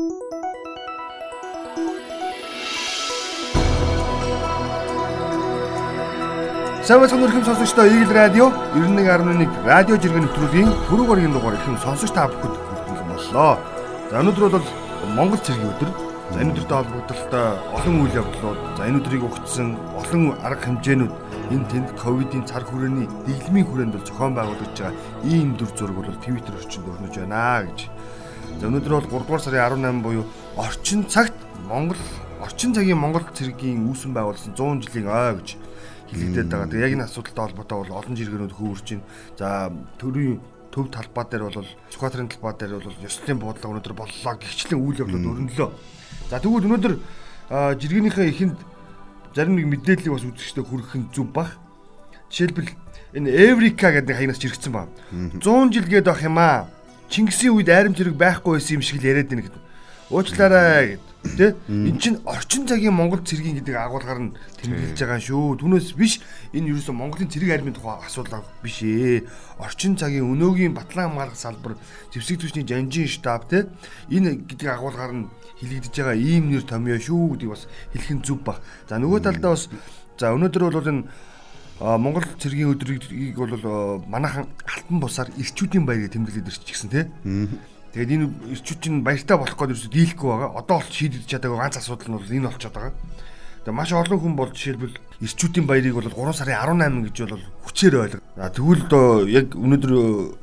Сайн бацхан өрхөм сонсогчдоо Eagle Radio 91.1 радио жиргэн нэвтрүүлгийн түрүү гарагийн дугаар ихэм сонсогч та бүхэнд хүргэн боллоо. За өнөөдөр бол Монгол цэргийн өдөр. За энэ өдөртэй холбогдолтой олон үйл явдлууд, за энэ өдрийг ухцсан олон арга хэмжээнүүд энэ тэнд ковидын цар хүрээний дэглэмийн хүрээнд бол зохион байгуулагдж байгаа ийм дүр зураг бол Twitter орчинд өрнөж байна гэж. За өнөөдөр бол 3 дугаар сарын 18 буюу орчин цагт Монгол орчин цагийн Монгол цэргийн үүсгэн байгуулсан 100 жилийн ой гэж хилэгдээд байгаа. Тэгээ яг энэ асуудалтай холбоотой бол олон жиргэнүүд хөвөрч байна. За төрийн төв талбай дээр бол Сүхбаатарын талбай дээр бол ёслолын буудлага өнөөдөр боллоо гихчлэн үйл явдлууд өрнөлөө. За тэгвэл өнөөдөр жиргэнийхээ эхэнд зарим нэг мэдээллийг бас үзэгчтэй хүргэх нь зүв бах. Жишээлбэл энэ Эврика гэдэг хаягнаас жиргсэн ба. 100 жил гээд байх юм аа. Чингисийн үед айрам зэрэг байхгүй байсан юм шиг л яриад байна гэдэг. Уучлаарай гэд. Тэ? Эн чинь орчин цагийн Монгол цэргийн гэдэг агуулгаар нь тэмдэглэж байгаа шүү. Түүнээс биш энэ ерөөсөө Монголын цэрэг армийн тухай асуудал биш ээ. Орчин цагийн өнөөгийн батлан хамгаалах салбар, зэвсэг түвшний жанжин штаб тэ энэ гэдэг агуулгаар нь хилэгдэж байгаа ийм нэр томьёо шүү гэдгийг бас хэлэх нь зөв баг. За нөгөө талдаа бас за өнөөдөр бол энэ Монгол цэргийн өдрийг бол манайхан алтан бусаар ирчүүдийн баярыг тэмдэглээд ирчихсэн тий. Тэгээд энэ ирчүүд чинь баяртай болох гээд ерөөсөй дийлэхгүй байгаа. Одоо бол шийдэж чадаагүй ганц асуудал нь бол энэ болчиход байгаа. Тэгээд маш олон хүн бол жишээлбэл ирчүүдийн баярыг бол 3 сарын 18 гэж бол хүчээр ойлго. Тэгвэл одоо яг өнөөдөр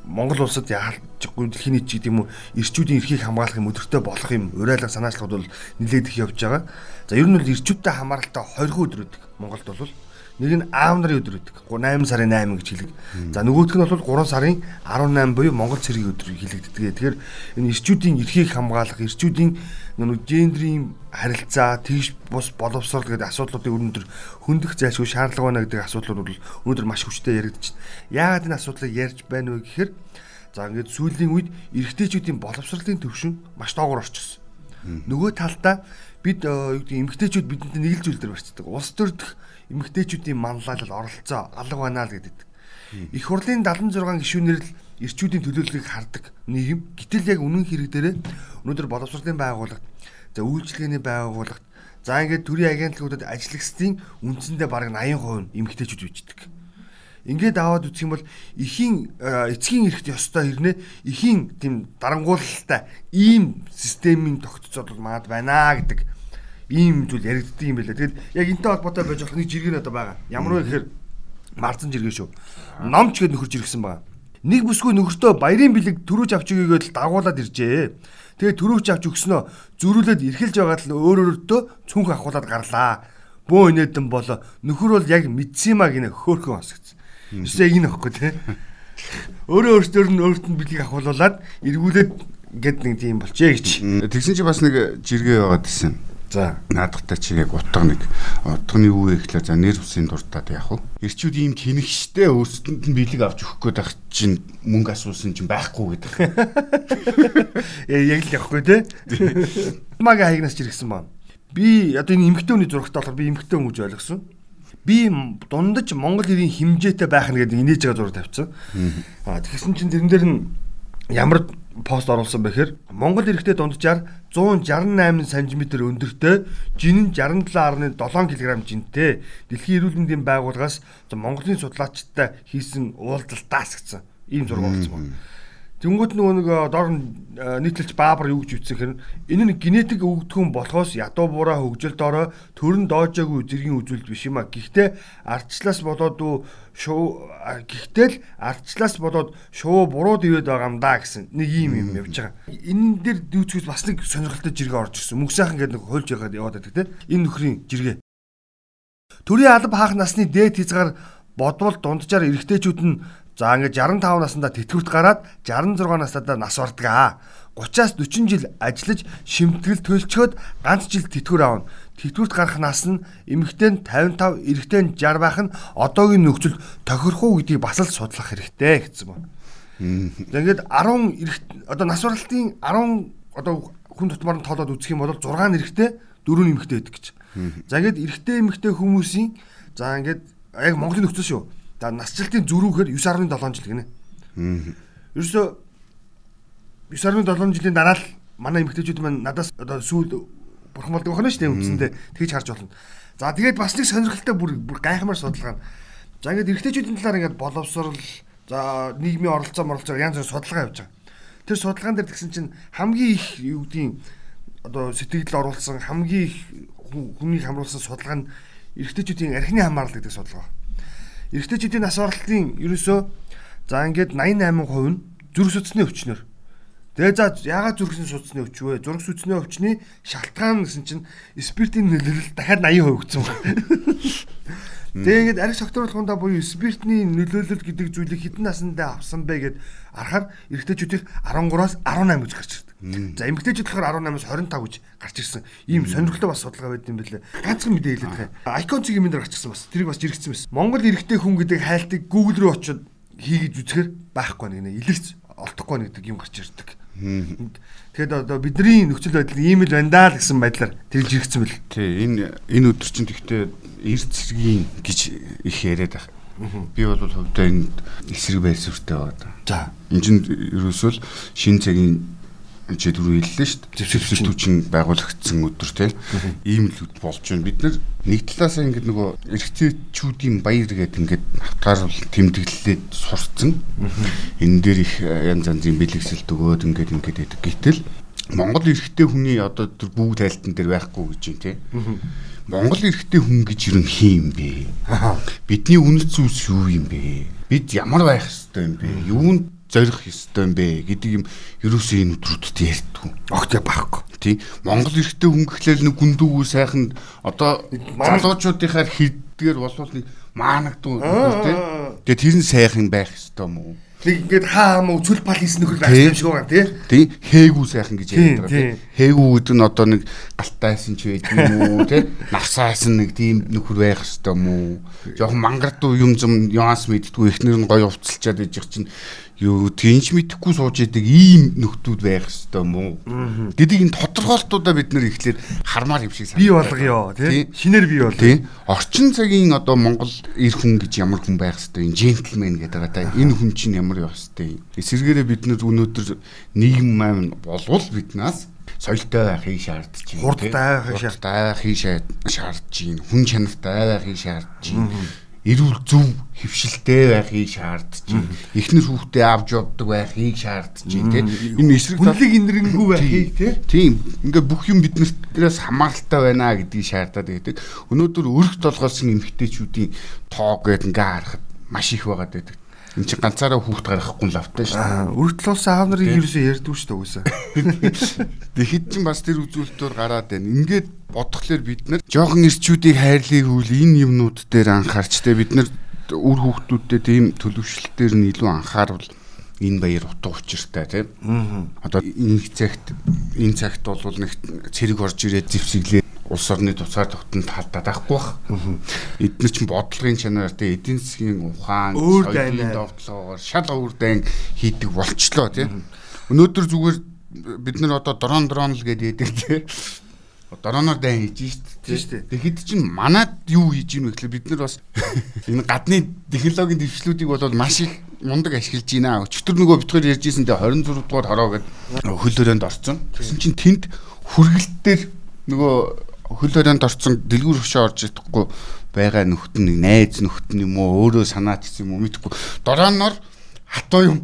Монгол улсад яалчгүй дэлхийн нийт гэдэг юм уу ирчүүдийн эрхийг хамгаалах юм өдөртөө болох юм уриалга санаачлалууд бол нэлээд их явж байгаа. За ер нь бол ирчүүдтэй хамааралтай 20 өдөр өдөг Монголд бол Нэг нь аав нарын өдөр гэдэг. 8 сарын 8 гэж хэлэг. За нөгөөх нь бол 3 сарын 18 буюу Монгол цэргийн өдөр хэлэгддэг. Тэгэхээр энэ ирчүүдийн эрхийг хамгаалах, ирчүүдийн нэг гендрийн харилцаа, тэгш бус боловсрол гэдэг асуудлуудыг өнөөдөр хөндөх зайлшгүй шаардлага байна гэдэг асуудлууд бол өнөөдөр маш хүчтэй яригдчих. Яагаад энэ асуудлыг ярьж байна вэ гэхээр за ингээд сүүлийн үед эрэгтэйчүүдийн боловсролын төвшин маш доогоор орчихсон. Нөгөө талдаа бид юу гэдэг эмэгтэйчүүд бидэнд нэг л зүйл дээр барьцдаг. Улс төрдөх эмэгтэйчүүдийн манлайлал оролцоо алга байна л гэдэг. Их хурлын 76 гишүүнээр л ирчүүдийн төлөөллөгийг хардаг нийгэм. Гэтэл яг үнэн хэрэг дээр өнөөдөр боловсролын байгууллагт за үйлчлэгээний байгууллагт за ингээд төрийн агентлагуудад ажиллагчдын үндсэндээ бараг 80% нь эмэгтэйчүүд bijдэг. Ингээд аваад үзэх юм бол эхийн эцгийн эрэхт ёстой хэрнээ эхийн тийм дарангуулалттай ийм системийн тогтцоод бол маад байна гэдэг ийм зүйл яригддаг юм байлаа. Тэгэл яг энтэй холбоотой байж болох нэг жиргэн одоо байгаа. Ямар вэ гэхээр марцан жиргэн шүү. Номч гээд нөхөр жиргсэн байгаа. Нэг бүсгүй нөхөртөө баярын бэлэг төрөөж авч өгөөд л дагуулад иржээ. Тэгээ төрөөж авч өгснөө зөрүүлээд эрхэлж байгаад л өөр өөртөө цүнх ахуулаад гарлаа. Бөө инээдэн болоо нөхөр бол яг мэдсэн маа гинэ хөөхөн хосгц. Эсвэл энэ ихгүй те. Өөрөө өөртөө нь өөртөө бэлэг ахуулаад эргүүлээд гэд нэг тийм болчээ гэж. Тэгсэн чи бас нэг жиргээ байгаад гэсэн За наадахтай чи яг утга нэг утганы юу вэ гэхлээр за нэр усын дуртад яах вэ? Ирчүүд ийм тэнэгчтэй өөрсдөнд нь бэлэг авч өгөх гээд байх чинь мөнгө асуусан чинь байхгүй гэдэг. Яг л явахгүй те. Маг хаягнаас ч иргсэн байна. Би одоо энэ эмгтэн хүний зурагт болохоор би эмгтэн хүн гэж ойлгосон. Би дундаж Монгол ирийн хэмжээтэй байх нь гэдэг инээж байгаа зураг тавьсан. Аа тэгсэн чинь тэрэн дээр нь ямар пост оруулсан бэхээр Монгол эрэгтэй дунджаар 168 см өндөртэй жин нь 67.7 кг жинтэй дэлхийн эрүүл мэндийн байгууллагаас Монголын судлаачтай хийсэн уулзалтаас гэсэн ийм зураг олцсон байна. Тэнгүүт нөгөө нэг доор нийтлэлч баабар юу гэж үтсэн хэрэг энэ нь генетик өвгдөхүн болохоос ядуу бураа хөгжил доороо төрн доожоогүй зэргийн үзүүлэлт биш юм а. Гэхдээ ардчлаас болоод шуу гэхдээ л ардчлаас болоод шуу буруу дэвэд байгаа юм да гэсэн нэг ийм юм явж байгаа. Энэ дээр дүүцгээс бас нэг сонирхолтой жиргээ орж ирсэн. Мөнх сайхан гэдэг нэг хуйлж ягаад яваад байдаг те. Энэ нөхрийн жиргээ. Төрийн алба хаах насны дээд хязгаар бодвол дунджаар эрэгтэйчүүд нь За ингээд 65 наснда тэтгэврт гараад 66 наснда нас бардгаа. 30-аас 40 жил ажиллаж шимтгэл төлчөөд ганц жил тэтгэвэр аавна. Тэтгэврт гарах нас нь эмэгтэй нь 55, эрэгтэй нь 60 байх нь одоогийн нөхцөл тохирох уу гэдгийг бас л судлах хэрэгтэй гэсэн байна. За ингээд 10 эрэгт одоо нас баралтын 10 одоо хүн тутмаар нь тоолоод үзэх юм бол 6 эрэгтэй 4 эмэгтэй байдаг гэж. За ингээд эрэгтэй эмэгтэй хүмүүсийн за ингээд яг Монголын нөхцөл шүү За насжилтын зөрүүхээр 9.7 жил гинэ. Аа. Ерөөсө 9.7 жилийн дараа л манай эмэгтэйчүүд маань надаас одоо сүүл бурхан болдог охно шүү дээ үндсэндээ тэгж харж болно. За тэгээд бас нэг сонирхолтой бүр бүр гайхамшиг судалгаа. За ингээд эрэгтэйчүүдийн талаар ингээд боловсрал за нийгмийн оролцоо моролцоо янз бүр судалгаа явьж байгаа. Тэр судалгаан дээр тэгсэн чинь хамгийн их юу гэдгийг одоо сэтгэл оруулсан хамгийн их хүнийг хамруулсан судалгаа нь эрэгтэйчүүдийн архины хамаарлал гэдэг судалгаа. Эрэгтэйчүүдийн нас баралтын ерөөсөө за ингээд 88% нь зүрх судасны өвчнөр Тэгээ за яагаад зүрхсний судасны өвч вэ? Зүрх судасны өвчний шалтгаан гэсэн чинь спиртийн нөлөөлөл дахиад 80% өгсөн байна. Тэгээ ингээд арх согтруулахундаа буюу спиртний нөлөөлөл гэдэг зүйлийг хэдэн насндаа авсан бэ гэд арахаар эрэгтэйчүүдийн 13-аас 18 гэж гарч ирдэг. За эмэгтэйчүүд болохоор 18-аас 25 гэж гарч ирсэн. Ийм сонирхолтой бас судалгаа байд юм билээ. Ганцхан мэдээ хэлээд байгаа. Icon цэгийн мэндэр гарчихсан бас. Тэрийг бас жиргсэн байсан. Монгол эрэгтэй хүн гэдэг хайлтыг Google руу очиод хийгээд үзэхэр байхгүй нэг илэрч олдохгүй нэг юм гарч ирдэг. Тэгэхэд одоо бидний нөхцөл байдал ийм л байна даа гэсэн байдлаар тэгж иргэсэн бэл. Тий, энэ энэ өдөр чинь тэгтээ эрт цэргийн гэж их яриад байна. Би бол хувьдаа энэ эсрэг байр суурьтай байгаа. За. Энд чинь ерөөсөө л шин цагийн чи түрүү хэллээ шүү дээ. Зэвсэгчл түвчин байгуулагдсан өдөр те. Ийм л болж байна. Бид нэг талаасаа ингээд нөгөө эрэгтэйчүүдийн баяр гэдэг ингээд хавтаар тэмдэглэлээд сурцсан. Энэ дээр их э, янз янзын бэлгэсэлт өгөөд ингээд ингээд байдаг. Гэтэл Монгол эрэгтэй хүний одоо тэр бүгд тайлтан дээр байхгүй гэж юм те. Монгол эрэгтэй хүн гэж юу юм бэ? Бидний үнэт зүйлс юу юм бэ? Бид ямар байх ёстой юм бэ? Юунд зорих ёстой юм бэ гэдэг юм ерөөсөө энэ өдрүүдэд ярьдгүй. Огт байхгүй. Тий. Монгол эрэгтэй хүн гэхлээр нэг гүндүүгүү сайхан одоо залуучуудынхаар хэддгээр болвол нэг маанагдуу тий. Тэгээ тэр нь сайхан байх ёстой мó. Нэг ингээд хаа муу цүл пал хийсэн нөхөр байх юм шиг байгаа тий. Тий. Хээгүү сайхан гэж ярьдаг тий. Хээгүү гэдэг нь одоо нэг галтайсан ч байдаг юм уу тий. Навсаасан нэг тийм нөхөр байх ёстой мó. Жохон мангардуу юм зам нюанс мэдтгүү эхнэр нь гоё уцалчаад ижих чинь юу тэнч мэдхгүй сууж идэг ийм нөхдүүд байх ёстой мó гэдэг энэ тодорхойлтуудаа бид нэр ихлээр хармаар юм шиг санагдав. Би болгоё тий. Шинээр би бол. Тий. Орчин цагийн одоо Монгол эр хүн гэж ямар хүн байх ёстой юм джентльмен гэдэг байгаа та энэ хүн чинь ямар ёстой юм. Эсвэргээрээ бид нэр өнөөдөр нийгэм маань болвол биднаас соёлтой байхыг шаардж байна. Хурдтай байхыг шаардж байна. Хүн чанартай байхыг шаардж байна эрүүл зөв хөвшилтэй байхыг шаардж байна. Эхнэр хүүхдээ авч явдаг байхыг шаардж байна тийм. Энэ эсрэг талыг инэрэнгүй байхыг тийм. Ингээ бүх юм биднээс хамааралтай байна гэдгийг шаардаад байдаг. Өнөөдөр өрх толгойсон эмгтээчүүдийн тоо гэдэг ингээ харахад маш их байгаад байдаг. Энд чинь ганцаараа хүүхд гаргахгүй л автаа шүү дээ. Өртөл улсын аав нарыг ерөөсөө ярьдгүй шүү дээ угсаа. Тэгэхэд чинь бас тэр үзүүлэлтөөр гараад байна. Ингээд бодглохлоор бид нар жоохон ирчүүдийг хайрлыг үл энэ юмнууд дээр анхаарч те бид нар үр хүүхдүүдтэй тийм төлөвшлөлтээр нь илүү анхаарвал энэ баяр утга учиртай тийм. Одоо энэ цагт энэ цагт бол нэг цэрэг орж ирээд зэвсэглээ улс орны туцаар тогтнолд халдаад байхгүй бах. Эдгээр чинь бодлогын чанар те эдийн засгийн ухаан, соёлын довтлогоор шал өөр дайн хийдэг болчлоо тийм. Өнөөдөр зүгээр бид нар одоо дрон дрон л гэдэг яадаг тийм. Дроноор дайн хийж штт. Тэгэхэд чинь манад юу хийж ийн вэ гэхэл бид нар бас энэ гадны технологийн дэвшлүүдийг бол маш их мундаг ашиглаж байна. Өчтөр нөгөө битгаар ярьжсэн тэ 26 дугаар хороо гэдэг хөл өрөөнд орсон. Тэгсэн чинь тэнд хүргэлтээр нөгөө хөл өрөөнд орсон дэлгүүр хөшөө орж идэхгүй байгаа нөхд нь найз нөхд нь юм уу өөрөө санаач юм уу мэдхгүй дорооноор хатуу юм.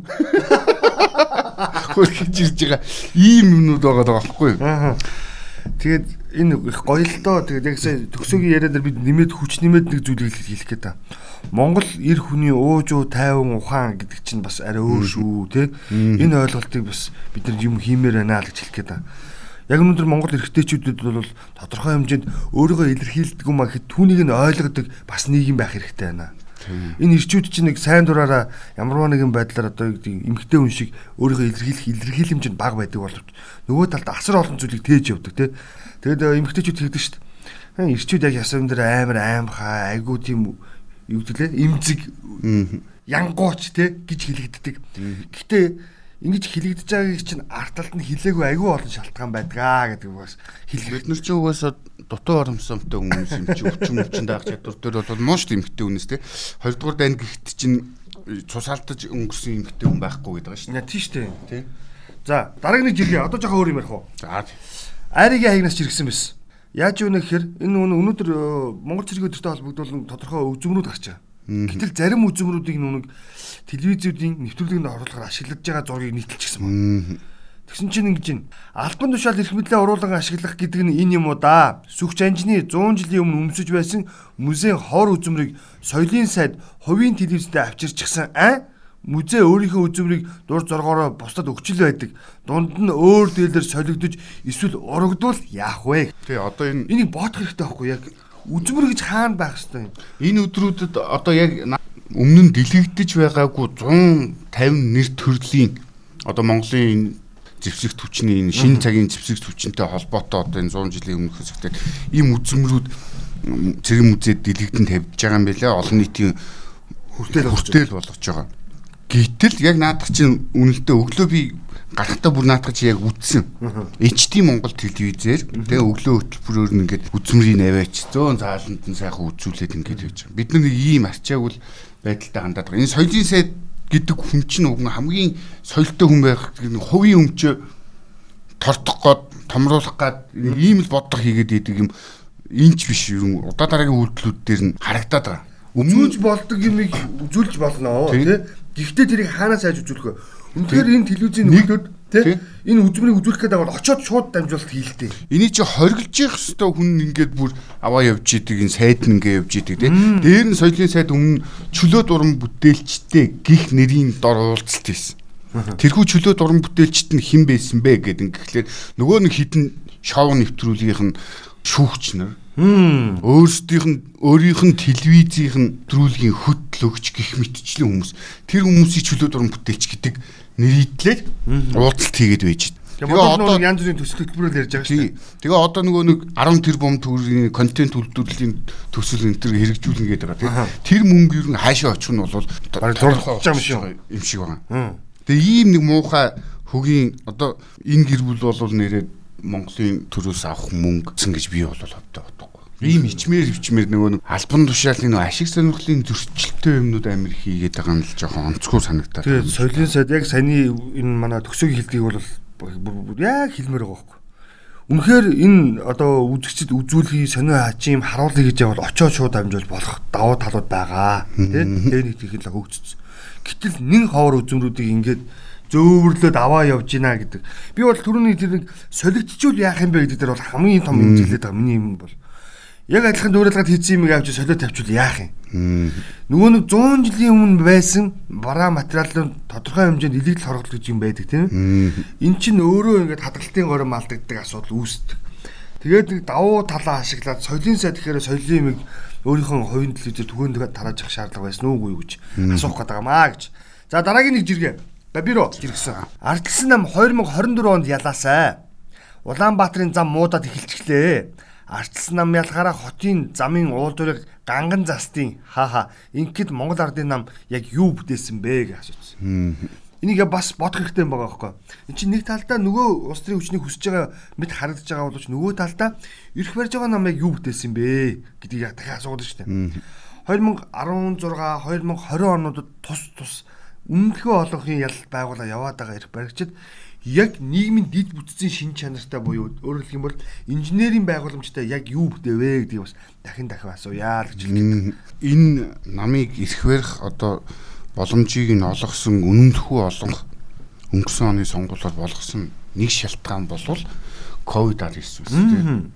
Хөрхиж ирж байгаа. Ийм юмнууд байгаа даа байхгүй юу? Тэгээд энэ их гоё л доо. Тэгээд яг сая төгсөгийн яриа дээр бид нэмээд хүч нэмээд нэг зүйлийг хэлэх гээд та. Монгол эр хүний уужуу тайван ухаан гэдэг чинь бас арай өөр шүү те энэ ойлголтыг бас бид нар юм хиймээр байна л гэж хэлэх гээд та яг өнөөдөр Монгол эрэгтэйчүүдэд бол тодорхой хэмжээнд өөрийгөө илэрхийлдэг юм а гэхэд түүнийг нь ойлгодог бас нийгэм байх хэрэгтэй байна. Энэ ирчүүд чинь нэг сайн дураараа ямарваа нэгэн байдлаар одоо эмгтэй хүн шиг өөрийгөө илэрхийлэх илэрхийлэмж нь бага байдаг боловч нөгөө талд асар олон зүйлийг тээж явдаг тий. Тэгээд эмгтэйчүүд хэлдэг шүү дээ. Ирчүүд яг ясам дээр амар аимхаа айгуу тийм юу гэвэл имзэг янгууч тий гэж хэлэгддэг. Гэхдээ ингэж хилэгдэж байгаагийг чинь арт талд нь хилээгүй айгүй олон шалтгаан байдгаа гэдэг бас хэлэх. Бид нар чинь угаасаа дутуу оромсомтой хүмүүс юм чи өвчин өвчин даах чадвар төр бол муу шүү эмхтэй хүнээс те. Хоёрдугаар дайнд гихт чинь цус алдаж өнгөрсөн эмхтэй хүн байхгүй гэдэг шүү дээ. Тийм шүү дээ. Тийм. За дараагийн нэг жиргээ одоо жоохон өөр юм ярих уу? За Аригийн хаягнаас жиргсэн байсан. Яаж юу нэг гэхээр энэ өнөө өнөөдөр Монгол цэргийн өдөртэй холбогдуулан тодорхой үзмрүүд гарч байгаа. Гэтэл зарим үзмрүүдийг нүг телевизүүдийн нэвтрүүлгийн оруулахаар ашиглаж байгаа зургийг нийтэлчихсэн байна. Тэгсэн чинь ингэж байна. Албан тушаал эрх мэдлээ оруулан ашиглах гэдэг нь энэ юм уу да. Сүхч анжны 100 жилийн өмнө өмсөж байсан музейн хоор үзмрийг соёлын сайд хувийн телевизэд авчирчихсан аа музей өөрийнхөө үзмрийг дур зоргоороо бусдад өгчл байдаг. Дунд нь өөр дээлэр солигдож эсвэл урагдвал яах вэ? тий одоо энэ Энийг боодох хэрэгтэй байхгүй яг үзмэр гэж хаана байх хэвээр юм. энэ өдрүүдэд одоо яг өмнө нь дэлгэгдэж байгаагүй 150 нэр төрлийн одоо Монголын энэ зэвсэгт хүчний энэ шин цагийн зэвсэгт хүчнтэй холбоотой одоо энэ 100 жилийн өмнөх хэсэгтээ ийм үзмрүүд м, цэрэг музейд дэлгэгдэн тавьж байгаа юм байлаа олон нийтийн Хүртэл хүртэл болгож байгаа. Гэтэл яг наадах чинь үнэлтээ өглөө би гарахтаа бүр чи яг үтсэн. HD Монгол телевизээр тэгээ өглөө хөтөлбөрөөр ингээд үзмрийн наваач зөөн зааланд нь сайхан үзүүлээд ингээд явж байгаа. Бид нэг ийм арчаагүй байдалтай хандаад байгаа. Энэ соёлын сайд гэдэг хүн чинь уг хамгийн соёлтой хүн байх гэдэг нэг хувийн өмчөө тортох гээд томруулах гээд ийм л бодлого хийгээд идэг юм инч биш юм удаа дараагийн үйлдэлүүд дээр нь харагдаад байгаа. Үзүүлж болдог юмыг үзүүлж болно Тийм. тий. Гэхдээ тэрийг хаанаас айж үзүүлэх вэ? Үнэхээр энэ телевизийн нөхдөд тий энэ үзмэрийг үзүүлэх гэдэг бол очоод шууд дамжуулалт хийлтэй. Эний чи хоригдж явах хэвээр хүн ингээд бүр аваа явж идэг энэ сайд ингээд явж идэг тий. Дээр нь соёлын сайд өмнө чөлөө дуран бүтээлчтэй гих нэрийн дор уулзалт хийсэн. Тэрхүү чөлөө дуран бүтээлчт нь хэн байсан бэ гэдэг ингээд нөгөө нэг хідэн шоу нэвтрүүлгийнх нь шүүгч нар Хм. өөрсдийнх нь өөрийнх нь телевизийнх нь трүүлгийн хөтлөгч гих мэтчлэн хүмүүс тэр хүмүүсийг чөлөө дуран бүтээлч гэдэг нэрийдлээд уулзалт хийгээд байж. Тэгээ нөгөө янз бүрийн төсөл хөтөлбөрөөр ярьж байгаа шүү Тий. Тэгээ одоо нөгөө нэг 10 тэрбум төгрөгийн контент үйлдвэрлэлийн төсөл энэ төр хэрэгжүүлнэ гэдэг байгаа. Тэр мөнгө ер нь хаашаа очих нь бол Бараг дурлах юм шиг. юм шиг байна. дээ. Тэгээ ийм нэг муухай хөгийн одоо энэ гэр бүл бол нэрээ Монголын төрөөс авах мөнгө зэн гэж би бол бодохгүй. Ийм ичмээр өвчмээр нөгөө нэг албан тушаалын нөгөө ашиг сонирхлын зөрчилтэй юмнууд амир хийгээд байгаа нь л жоохон онцгой санагдаад. Тэгээ соёлын сайд яг саяны энэ манай төгсөгийн хэлдгийг бол яг хэлмээр байгаа байхгүй. Үнэхээр энэ одоо үзэгчд үзүүлгийг сонио хачим харуулъя гэж явал очоод шууд амжуул болох давуу талууд байгаа. Тэ техник технологи хөгжсөн. Гэтэл нэн ховор үзмрүүдийг ингээд зөөврлөөд аваа явж гинэ гэдэг. Би бол түрүүний тэр нэг солигдчихвол яах юм бэ гэдэг дээр бол хамгийн том имзэглээд байгаа миний юм бол. Яг адилхан дүүрэлгээд хийсэн юм авч солиод тавьчвал яах юм? Нөгөө нэг 100 жилийн өмнө байсан бараа материалын тодорхой хэмжээнд илэгдэл хорогдол гэж юм байдаг тийм. Эн чинь өөрөө ингээд хадгалтын горим алдагддаг асуудал үүсдэг. Тэгээд нэг давуу талаа ашиглаад соёлын сайд гэхээр соёлын юмыг өөрийнхөө хувийн телевизээр түгээндэгээ тарааж авах шаардлага байсан уугүй юу гэж асуух гээд байгаамаа гэж. За дараагийн нэг жиргээ. Бабиро жиргсэн. Ардчсан нам 2024 онд ялаасай. Улаанбаатарын зам муудаад эхэлчихлээ. Ардчсан нам ялгаараа хотын замын уулдварыг ганган застын хаа хаа ингээд Монгол ардын нам яг юу бүтээсэн бэ гэж асуусан. Энийг бас бодох хэрэгтэй байгаа байхгүй. Энд чинь нэг талдаа нөгөө улс төрийн хүчнийг хүсэж байгаа мэд харагдаж байгаа боловч нөгөө талдаа эрх барьж байгаа нам яг юу бүтээсэн бэ гэдгийг яг дахиад асуудаг шүү дээ. 2016 2020 онуудад тус тус өмнөхөө олонхын ялалт байгуулаа яваад байгаа эрх баригчид яг нийгмийн дид бүтцийн шин чанартай буюу өөрөөр хэлэх юм бол инженерийн байгууламжтай яг юу бүтэвэ гэдгийг бас дахин дахин асууя л гэж хэлдэг. энэ намыг эрх барих одоо боломжийг нь олгосон үнэмлэхүү олонх өнгөрсөн оны сонгуулиуд болгосон нэг шалтгаан бол ковид-19 байсан тийм.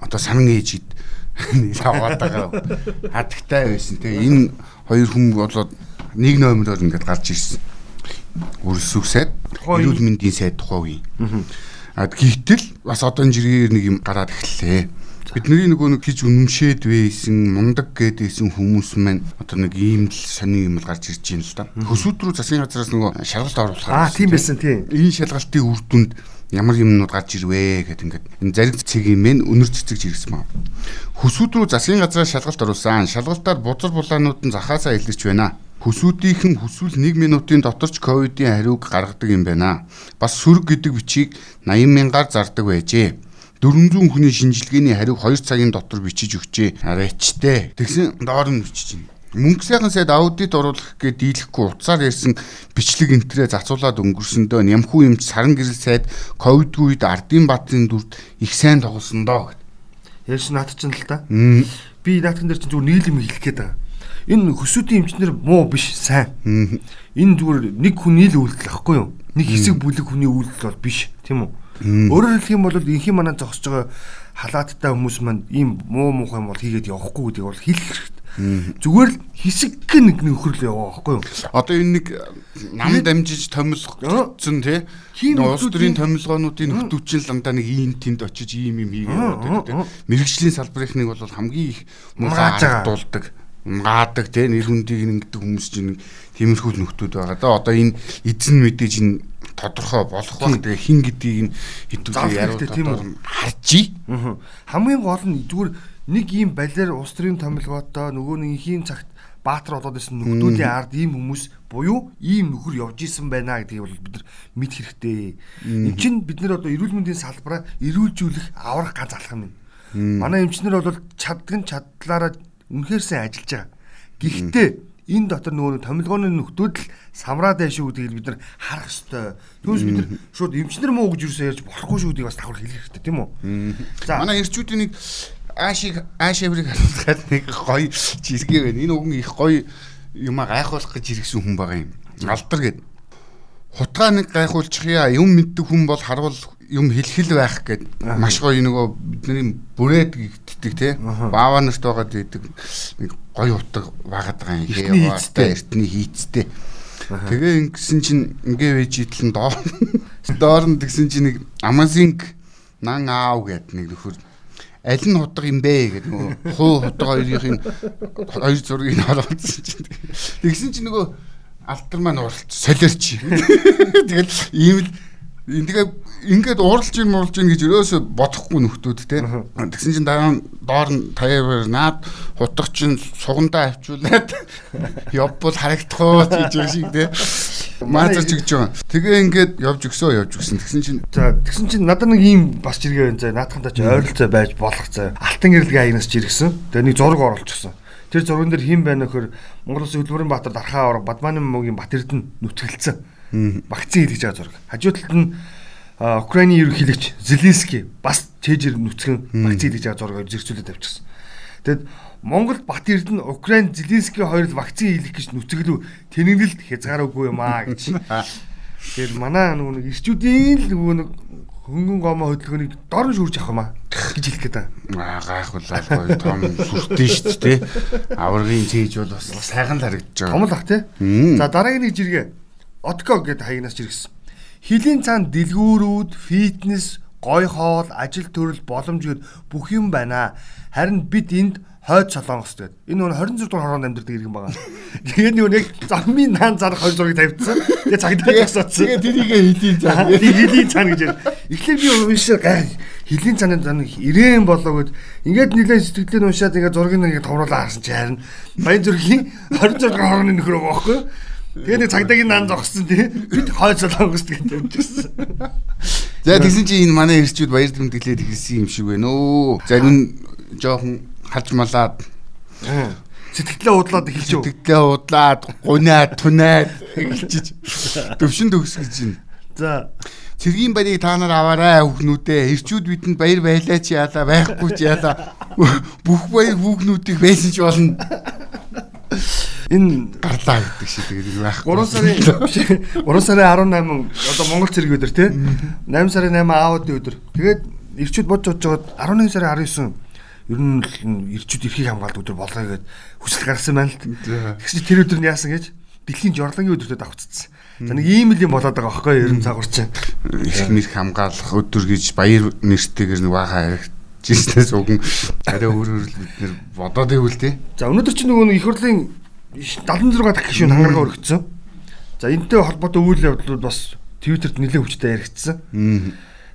Одоо санан ээжид аваад байгаа хатагтай байсан тийм. Энэ хоёр хүн болоод нэг номероор ингээд гарч ирсэн. Тухайн эрүүл мэндийн сайд тухайн үе. А гэтэл бас одоо энэ жиргээр нэг юм гараад эхэллээ. Бидний нөгөө нэг хиж үнэмшээд байсан, мундаг гэдээсэн хүмүүс маань одоо нэг ийм л сони юм л гарч ирж байна л да. Хөсүүд рүү засгийн газраас нөгөө шалгалт оруулахаар Аа тийм байсан тийм. энэ шалгалтын үр дүнд ямар юмнууд гарч ирвэ гэдэг ингээд энэ зариг цэгийн мэн өнөр цэцэг жиргсэн маа. Хөсүүд рүү засгийн газраас шалгалт оруулсан. Шалгалтаар бузар булаанууд нь захаасаа илэрч байна. Хөсүүдийнхэн хүсвэл 1 минутын доторч ковидын хариуг гаргадаг юм байна. Бас сүрэг гэдэг бичиг 80 мянгаар зардаг байжээ. 400 хүний шинжилгээний хариуг 2 цагийн дотор бичиж өгчээ. Арайчтэй. Тэгсэн доор нь бичиж байна. мөнгө сайхан сайд аудит оруулах гэж дийлэхгүй уцаар ярьсан бичлэг энтрээ зацуулаад өнгөрсөндөө нямхуу юмч саран гэрэл сайд ковидгүй үед ардын баатарын дүрд их сайн тоглосон доо гэд. Ярьж наад чинь л та. Би наадхан дээр чинь зүгээр нийлэм хэлэх гээд байгаа. Энэ хөсүүдийн эмчнэр муу биш сайн. Энэ зүгээр нэг хүний л үйлдэл ахгүй юу? Нэг хэсэг бүлэг хүний үйлдэл бол биш, тийм үү? Өөрөөр хэлэх юм бол инхийн манаа зогсож байгаа халааттай хүмүүс маань ийм муу муухай юм бол хийгээд явахгүй гэдгийг бол хэрэгтэй Зүгээр л хэсэг нэг нөхрөл яваа байхгүй юу? Одоо энэ нэг нам дамжиж томилгоцсон тий. Улс төрийн томилгоонуудын нөхдөвчин л дандаа нэг ийм тэнд очиж ийм юм хийгээд байдаг тий. Мэргэжлийн салбарынхныг бол хамгийн их муухай дуулдаг гаадаг тий нэр хүндийг ингэдэг хүмүүс чинь тиймэрхүү нөхдүүд байгаа да. Одоо энэ эзэн мэдээж энэ тодорхой болох баг тэгээ хин гэдгийг нь хэдүүлээ яруулаад харжий. Хамгийн гол нь зүгээр нэг ийм балиар улс төрийн томилгоотой нөгөө нэг ихийн цагт баатар болоод исэн нөхдүүдийн ард ийм хүмүүс буюу ийм нөхөр явж исэн байна гэдгийг бол бид нар мэд хэрэгтэй. Эм чин бид нар одоо эрүүл мэндийн салбараа эрүүлжүүлэх аврах ганц алхам юм. Манай эмчнэр бол чаддаг чадлаараа үнэхээр сайн ажиллаж байгаа. Гэхдээ энэ дотор нөгөө томилгооны нөхдүүд л самраад байш шүү гэдгийг бид нар харах ёстой. Түүнээс бид нар шууд эмчнэр муу гэж юусаа ярьж болохгүй шүү гэдгийг бас давхар хэлэх хэрэгтэй тийм үү? За манай эрчүүдийн нэг аашиг аашэврийг харуулгаад нэг гоё жиргээ байна. Энэ үгэн их гоё юм гайхуулах гэж иргсэн хүн байгаа юм. Алдар гэд. Хутгаа нэг гайхуулчих яа юм мэддэг хүн бол харвал юм хэлхэл байх гэд маш гоё нөгөө бидний бүрээд гихтдэг те. Баава нарт байгаад идэг нэг гоё утга байгаад байгаа юм. Хээ яа эртний хийцтэй. Тэгээ ингэсэн чинь ингээ вэж идэлэн доор доор нь тэгсэн чинь нэг амазинг нан аав гэд нэг нөхөр. Аль нь хутга юм бэ гэдэг нөгөө хуу хутга хоёрын хоёр зургийг олгоцсон чинь. Тэгсэн чинь нөгөө алтар маань уралц солиорч тэгэл ийм л тэгээ ингээд уралж ийн мурлж ийн гэж өрөөсө бодохгүй нөхдүүд те тэгсэн чинь дараа нь доор нь таяар наад хутга чинь сугандаа авчуулаад явбал харагдах уу гэж юм шиг те Маазарч гэж байгаа. Тэгээ ингээд явж өгсөө явж өгсөн. Тэгсэн чинь за тэгсэн чинь надад нэг ийм бас жиргээ байна. За наадхандаа ч ойролцоо байж болох за. Алтан гэрэлгийн аянаас жиргсэн. Тэгээ нэг зураг оруулчихсан. Тэр зурган дээр хэн байна нөхөр Монгол Улсын хөдөлмөрийн баатар Дархаа авраг Бадманы мөгийн бат эрдэнэ нүтгэлцэн. Вакцин хийж байгаа зураг. Хажуу талд нь Украиний ерөнхийлөгч Зеленский бас чэжэр нүцгэн вакцин хийж байгаа зургийг зэрэгцүүлээд авчихсан. Тэгэд Монгол Бат Эрдэнэ Украин Зеленский хоёр л вакцин хийх гэж нүцгэлв тэнэглэлд хязгааргүй юм аа гэж. Тэгэхээр манай нөгөө нэг ирчүүдийн л нөгөө нэг хөнгөн гомоо хөдөлгөөнийг дорн шүрж авах юм аа гэж хэлэх гээд байна. Аа гайхуулаад гоё том сүртэн шүү дээ. Аврагын цээж бол бас сайхан л харагдаж байгаа. Том л ах тий. За дараагийн нэг жиргээ Отко гэдэг хаягнаас жиргсэн. Хилийн цаанд дэлгүүрүүд, фитнес, гой хоол, ажил төрөл боломж гээд бүх юм байна. Харин бид энд хойд солонгос гэдэг. Энэ нөгөө 26 дугаар хороонд амьдардаг иргэн байгаа. Тэгээд нөгөө нэг замын наан зарах 20 зургийг тавьчихсан. Тэгээд цагдаа тасаадсан. Тэгээд тэрийгээ хилийн цаа. Хилийн цаа гэж. Эхлээд би уншаа гай хилийн цааны зан ирээн болоогод ингээд нэлээд сэтгэлээ уншаад ингээд зургийг нэг товруулаа харсан чи харин баян зүрхийн 26 дугаар хорооны нөхөр байгаа байхгүй юу? Тэгээд нэг цагдаагийн наан зогссон тий. Бид хойд солонгос гэж явчихсан. За тэгсэн чи энэ манай эрчүүд баяр тэмдэглээд хэлсэн юм шиг байна өө. За энэ жоохон халж малаад сэтгэлээ удлаад эхэлж юу. Сэтгэлээ удлаад гунаад тунаад эхэлж төвшин төгс гэж байна. За Цэргийн баярыг та нар аваарай хүүхнүүдээ. Ирчүүд бидэнд баяр байлаа чи яалаа байхгүй чи яалаа. Бүх баяр хүүхнүүдийг байсан ч болно. Энэ гарлаа гэдэг шиг тэгээд байхгүй. 3 сарын 3 сарын 18 одоо Монгол цэргийн өдөр тий. 8 сарын 8 аавуудын өдөр. Тэгээд ирчүүд бодж жоод 11 сарын 19 ер нь ирчүүд эрхийг хамгаалдаг өдөр болгоё гэд хүсэл гаргасан байна л. Тэгсэн чинь тэр өдөр нь яасан гэж дэлхийн жорлагийн өдөртөө давцсан. За нэг ийм л юм болоод байгаа байхгүй ер нь цагуурч. Эрх нэрх хамгаалах өдөр гэж баяр нэртэйгээр нэг баахан харагдчихснээс уган арай өөр өөр бид нэр бодоод ивэл тээ. За өнөөдөр чинь нөгөө их хурлын 76 дахь гишүүн хангаргаа өргөцсөн. За энэтэй холбоотой үйл явдлууд бас Твиттерт нэлээд хүчтэй яригдсан.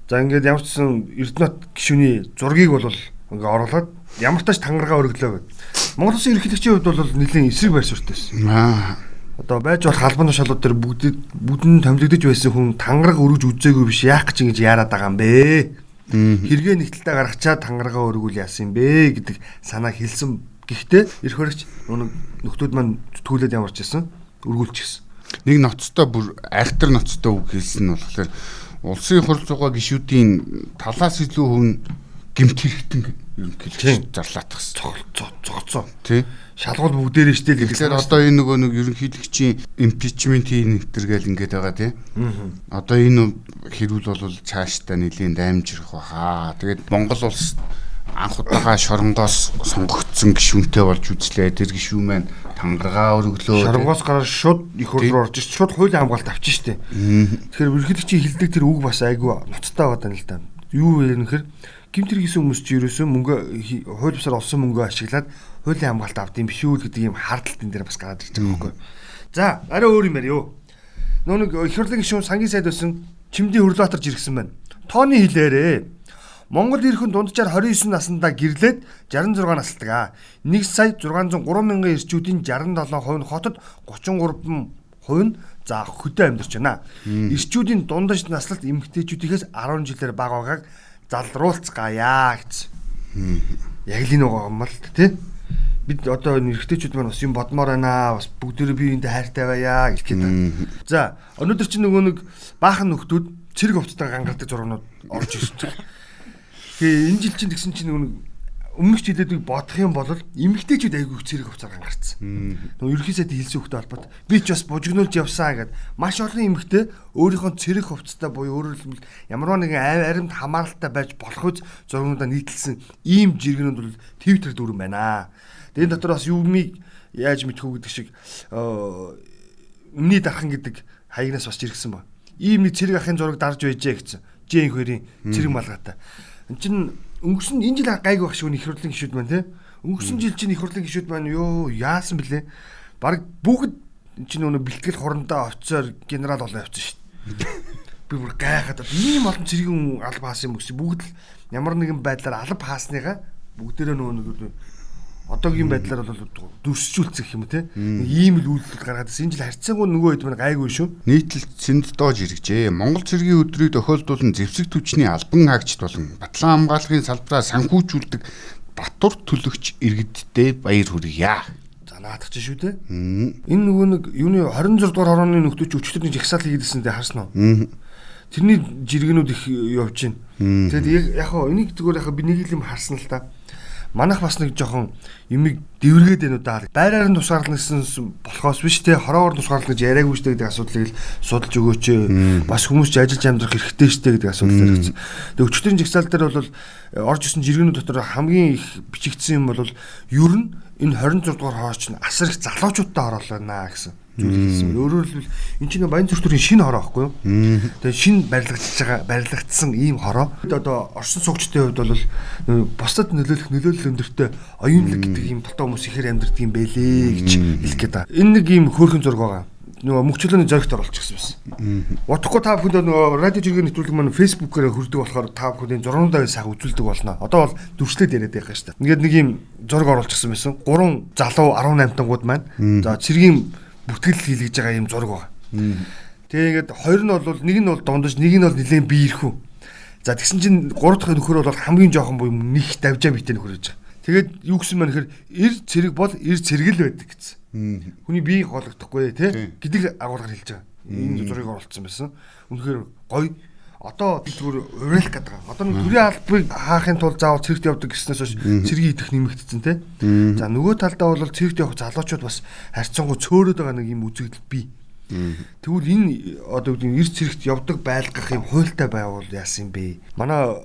За ингээд ямар ч сан Эрдэнэт гишүүний зургийг бол ингээ оруулаад ямар тач тангараа өргөлөө гэд. Монгол Улсын ерөнхийлөгчийн хувьд бол нэлийн эсрэг байр суурьтай байсан. Аа. Одоо байж болох албан тушаалууд төр бүгд бүдэн томилогдож байсан хүн тангараг өргөж үзээгүй биш яах гэж ингэж яарад байгаа юм бэ? Хэрэгээ нэгтэлтэй гаргачаад тангараа өргүүл яасан юм бэ гэдэг санаа хэлсэн Гэхдээ эрх нэг нөхдүүд маань түүлээд ямарч ирсэн. Өргүүлчихсэн. Нэг ноцтой бүр айхтар ноцтой үг хэлсэн нь болохоор улсын хурл зугаа гişүүдийн талаас илүү хүн гимт хэрэгтэн ерөнхийдөө зарлаатгсан. Цогцоо. Тий. Шалгуул бүгдээрээ штэ л Тэгэхээр одоо энэ нөгөө нэг ерөнхийлөгчийн импичмент хийн нэтэргээл ингээд байгаа тий. Одоо энэ хэрүүл бол цаашдаа нэлийн даймжрах баха. Тэгээд Монгол улс анх удаага шоронгоос сонгогдсон гишүүнтэй болж үзлээ. Тэр гишүүн маань тангараа өргөлөө. Шоронгоос гараад шууд их хурд руу орж ирж шууд хуулийн хамгаалт авчих штэ. Тэгэхээр ерөнхийлөгчийн хилдэг тэр үг бас айгүй ноцтой байгаа юм л да. Юу вэ нөхөр гимт хэрэгсэн хүмүүс чи ерөөсөө мөнгө хууль бусаар олсон мөнгөө ашиглаад хуулийн хамгаалт авд юм биш үү гэдэг ийм хардлагт энэ дээр бас гараад ирж байгаа байхгүй. За арай өөр юм яриа. Нөө нэг их хурлын гишүүн сангийн сайд байсан Чимдийн Хөрлөатарч иргсэн байна. Тооны хилээрээ Монгол ирхэн дунджаар 29 наснда гэрлээд 66 насалдаг аа. 1 сая 603 мянган ирчүүдийн 67% нь хотод 33% нь за хөдөө амьдарч байна. Ирчүүдийн дундаж наслалт эмэгтэйчүүдийнхээс 10 жилээр бага байгааг залруулцгаая гэсэн. Яг л энэ байгаа юм л тий. Бид одоо эрэгтэйчүүд маань бас юм бодмоор байна. Бас бүгдээрээ биеиндээ хайртай байя гэх гээд. За өнөөдөр чинь нөгөө нэг баахан нөхдүүд цэрэг хувцтай гангардаг зургууд орж ирсэн. Тэгээ энэ жил чинь тэгсэн чинь нөгөө өмнөх жилээд бодох юм бол эмгтээчүүд айгүй цэрэг хувцаар ангарцсан. Нөгөө ерхий сайд хэлсэн хөхтэй холбоод би ч бас бужигнуулж явсаа гэд маш олон эмгтээ өөрийнхөө цэрэг хувцтай буюу өөрөөр хэлбэл ямар нэгэн аримд хамааралтай байж болох үз зургуудаа нийтэлсэн ийм жиргэнүүд бол твиттер дүрэн байна. Энэ дотор бас юмыг яаж мэдэх үү гэдэг шиг өмнөний дархан гэдэг хаягнаас бас жиргсэн ба. Ийм нэг цэрэг ахын зураг дарж байжээ гэсэн. Жин хоёрын цэрэг малгайтай. Энд чинь өнгөрсөн энэ жил гайгүй багш үн их хурлын гişүүд маань те. Өнгөрсөн жил чинь их хурлын гişүүд маань ёо яасан блэ? Бараг бүгд чинь өнө бэлтгэл хурандаа офицер генерал болоо явчихсан шүү дээ. Би бүр гайхаад ийм олон цэргийн алба хаасан юм өгч бүгд л ямар нэгэн байдлаар алба хаасныгаа бүгдээрээ нөгөө одоогийн байдлаар бол дүрсжүүлцэх юм те? Ийм л үйлдэл гаргаад энэ жил харьцаагүй нөгөө хэд мань гайгүй шүү. Нийтлэл сэнд доож иргэжээ. Монгол цэргийн өдрийг тохиолдуулан зэвсэг түвшний албан хаагчд болон батлан хамгааллын салбараа санхүүжүүлдэг Батур төлөгч иргэдтэй баяр хүргье. За наадах чинь шүү те? Энэ нөгөө нэг юуны 26 дугаар хорооны нөхдөч өчтөр нэг жагсаал хийгээдсэн дээ харсан уу? Тэрний жиргэнүүд их явж байна тэгээд яг яг энийг зүгээр яг би нэг юм харсан л та манайх бас нэг жоохон юмыг дэвргээд байна уу даа. Байраар нь тусгаарлах гэсэн болохоос биш те хороогоор тусгаарлах гэж яриаггүй штэ гэдэг асуудлыг л судалж өгөөч. Бас хүмүүс ч ажиллаж амьдрах хэрэгтэй штэ гэдэг асуудал хэрэгцсэн. Тэгээ өчтөрийн жигсаал дээр бол орж исэн жиргэнүүд дотор хамгийн их бичигдсэн юм бол ер нь энэ 26 дугаар хооч нь асар их залуучуудтай ороолоо наа гэсэн зүйл хэлсэн. Өөрөөр хэлбэл энэ чинь баян зүртүрийн шинэ хороо байхгүй юу? Тэгээ шинэ барилгачж байгаа барилгагдсан ийм хороо. Одоо орсон суугчдын хувьд бол бусдад нөлөөлөх нөлөөлөл өндөртэй оюунлаг гэдэг ийм толтой хүмүүс ихээр амьдрдаг юм бэлээ гэж хэлэх гээд байна. Энэ нэг ийм хөөрхөн зураг байгаа нөгөө мөхчлөөний зоригт оруулчихсан байсан. Утгагүй та бүхэнд нөгөө радио жиргэн нэвтрүүлэг маань фэйсбүүкээр хүрдэг болохоор та бүхэндээ зургуудаа сайхан үзүүлдэг болно. Одоо бол дүрслээд яриад байгаа шүү дээ. Ингээд нэг юм зураг оруулчихсан байсан. Гурван залуу 18 тангууд маань за цэргийн бүтгэл хийлгэж байгаа юм зураг байна. Тэгээ ингээд хоёр нь бол нэг нь бол дондож нэг нь бол нэлээд биерхүү. За тэгсэн чинь гурав дахь нөхөр бол хамгийн жоохон буюу нэг давжаа битэй нөхөр гэж байгаа. Тэгээд юу гэсэн мань гэхээр эр цэрэг бол эр цэрэгэл байдаг гэсэн. Хүний бие гологдохгүй тий гэдэг агуулгаар хэлж байгаа. Энэ зургийг оруулсан байсан. Үнэхээр гоё одоо зүгээр уриалах гэдэг. Одоо нэг төрийн албыг хаахын тулд заавал цэрэгт явдаг гэснээс хойш цэргийн идэх нэмэгдсэн те. За нөгөө талдаа бол цэрэгт явах залуучууд бас харьцангуй цөөрөд байгаа нэг юм үзэгдэл бий. Тэгвэл энэ одоо үгүй эрс цэрэгт явдаг байлгах юм хуйлтай байвал яасан юм бэ? Манай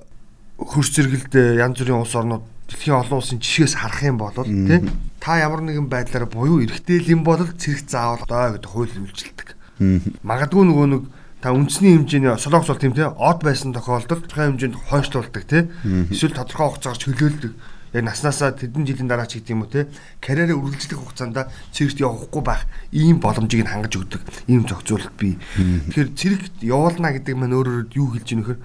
хөрс зэрэгэлд янз бүрийн улс орнууд дэлхийн олон улсын жишгээс харах юм бол тий та ямар нэгэн байдлаар буюу эргэтэл юм бол цэрэг заавал доо гэдэг хууль үйлчилдэг. Магадгүй нөгөө нэг та үндэсний хэмжээний солонгос бол тийм те од байсан тохиолдолд тодорхой хэмжээнд хойшлуулдаг те. Эсвэл тодорхой хугацаагаар чөлөөлдөг. Яг наснаасаа тэдэн жилийн дараа ч гэдэг юм уу те карьераа үргэлжлэх хугацаанд цэрэгт явахгүй байх ийм боломжийг нь хангаж өгдөг. Ийм зохицуулалт бий. Тэгэхээр цэрэгт явуулна гэдэг маань өөрөөр юу хэлж ийм нөхөр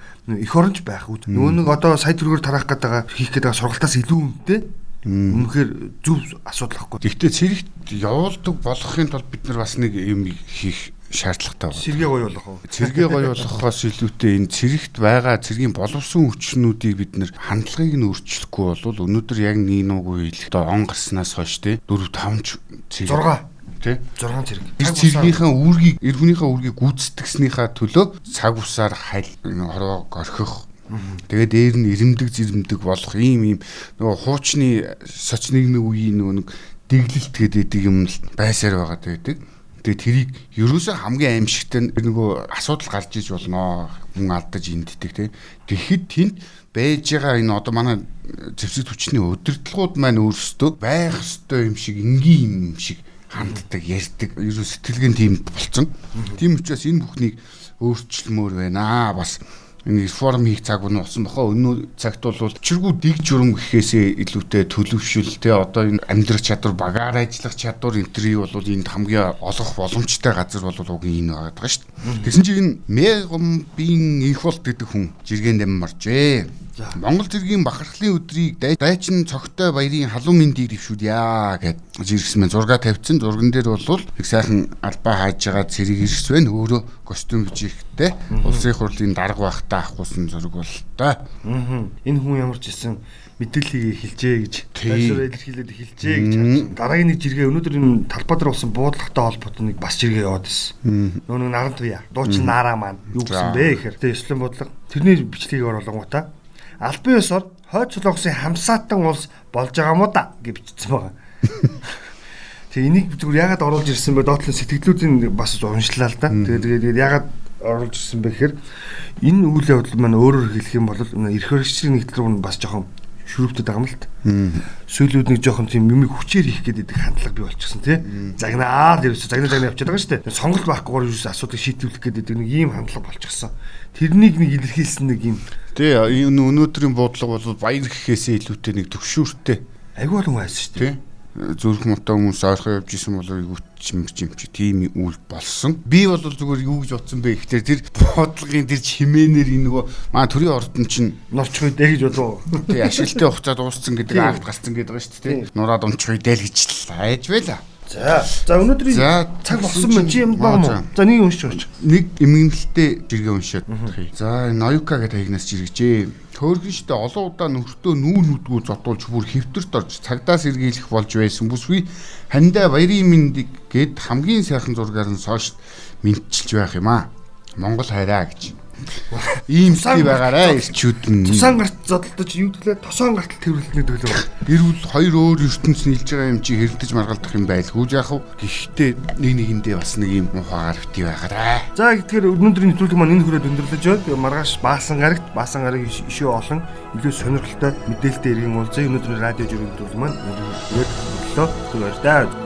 эх оронч байх үү. Нөгөө нэг одоо сая төгрөгөөр тараах гэдэг хийх гэдэг сургалтаас илүү үнэтэй Үнэхээр зөв асуудал ахгүй. Гэхдээ цэрэгт явуулдаг болохын тулд бид нар бас нэг юм хийх шаардлагатай байна. Сэргээ гоё болох уу? Цэргээ гоё болгохоос илүүтэй энэ цэрэгт байгаа цэргийн боловсон хүчнүүдийг бид нэр хандлагыг нь өөрчлөхгүй бол өнөөдөр яг нэг нуугүй хэл одоо он гарснаас хойш те 4 5 цэрэг 6 тий 6 цэрэг. Тэр цэргийнхаа үүргийг эр хүнийхээ үүргийг гүйцэтгэснийхаа төлөө цаг усаар хайл хорвоо орхих Тэгээд дээр нь ирэмдэг зэрэмдэг болох ийм ийм нөгөө хуучны соч нэгний үеийн нөгөө нэг дэглэлт гэдэг юм л байсаар байгаа байдаг. Тэгээ тэрийг ерөөсөө хамгийн аимшигтай нөгөө асуудал гарч иж болно. Хүн алдаж энддэг тий. Тэгэхэд тэнд байж байгаа энэ одоо манай зэвсэг хүчний удирдлагууд маань өөрсдөө байх ёстой юм шиг энгийн юм шиг ханддаг, ярьдаг. Ерөө сэтгэлгэн тийм болцсон. Тийм учраас энэ бүхнийг өөрчлөмөр байна. Бас энэ реформ хийх цаг нь болсон бохоо өнөө цагт бол чиргүү дэг журам гэхээсээ илүүтэй төлөвшөл те одоо энэ амьдрах чадвар багаар ажиллах чадвар энтрийг бол энд хамгийн олох боломжтой газар бол уг энэ байгаа даа шүү дээ. Тэгсэн чинь энэ мегомбийн их болт гэдэг хүн жиргэн дамжээ. Монгол зэргийн бахархлын өдрийг дайчин цогтой баярын халуун мэндийг дэвшүүлье гэд жиргсэн мэн зурга тавьчихсан. Зурган дээр бол их сайхан албаа хааж байгаа цэрэг ирс байна. Өөрөө костюм бичигтэй. Улсын хурлын дарга байхдаа авахгүйсэн зураг бол та. Энэ хүн ямар ч гэсэн мэдээллийг эхэлжээ гэж тайлбар илэрхийлээд эхэлжээ гэж дараагийн нэг жиргээ өнөөдөр энэ талбай дээр болсон буудлагатай холбоотой нэг бас жиргээ яваад байсан. Нөө нэг наран туяа. Дуучин наараа маань юу гэсэн бэ гэхээр тэ ёслон буудлага тэрний бичлэгийг оруулангуудаа албан ёсоор хойд солонгосын хамсаатан улс болж байгаа мó да гэж бичсэн байгаа. Тэгээ энийг зүгээр яагаад оруулж ирсэн бэ? Доотлон сэтгэлдлүүдийн бас уншлаа л да. Тэгээд тэгээд яагаад оруулж ирсэн бэ гэхээр энэ үйл явдал маань өөрөөр хэлэх юм бол эрх хэрэгчийн нэгдэл рүү бас жоохон шүрүүптэд байгаа юм л та. Сүүлүүд нэг жоохон тийм юмыг хүчээр хийх гэдэг хандлага бий болчихсон тий. Загнаад ерөөсө загнаа загнаа явчихад байгаа шүү дээ. Сонголт байхгүй ерөөсө асуудыг шийдвэрлэх гэдэг нэг ийм хандлага болчихсон. Тэрнийг нэг илэрхийлсэн нэг юм. Тий энэ өнөөдрийн буудлага бол баяр гэхээсээ илүүтэй нэг төвшүүртэй. Айгүй олон байсан шүү дээ зүрх муутай хүмүүс ойрхон явж исэн бол өвчм чимч тийм үйл болсон. Би бол зүгээр юу гэж бодсон бэ гэхээр тэр бодлогын тэр чимээнэр энэ нөгөө маа төрийн ордон чинь норчих үедээ гэж болов. Тий ашиглалтын хугацаа дууссан гэдэг акт гарцсан гэдэг байгаа шүү дээ. Нураад унчих үедээ л гэж л айж байла. За. За өнөөдрийн цаг болсон мэн чи юм баг мó. За нэг уншиж өгч. Нэг эмгэнэлтэй жиргээ уншаад тахъя. За энэ Ноюка гэдэг хаягнаас жиргэжээ. Төөргөн штэ олон удаа нөхртөө нүүн нүдгүү зодуулж бүр хэвтэрт орж цагдаас эргийлэх болж байсан бүсгүй хандаа баярын мэндийг гээд хамгийн сайхан зургаар нь сошд мэдчилж байх юм аа. Монгол хайраа гэж. Ийм ский байгаарай ирчүүд нь. Тусаан гарт зодтолдож юу гэвэл тосоон гартал тэрвэрлэх гэдэг л. Эрүүл хоёр өөр ертөнц нийлж байгаа юм чи хэрдэж маргалдах юм байлгүй яах вэ? Гэхдээ нэг нэгэндээ бас нэг юм ухаагаар бити байгаарай. За тэгэхээр өнөөдрийн нэвтрүүлэг маань энэ хүрээд өндөрлөж байна. Маргааш баасан гарагт баасан гараг ишөө олон илүү сонирхолтой мэдээлэлтэй иргэн уулзъя. Өнөөдрийн радио жирийн нэвтрүүлэг маань өнөөдөр өглөө. Баяр таа.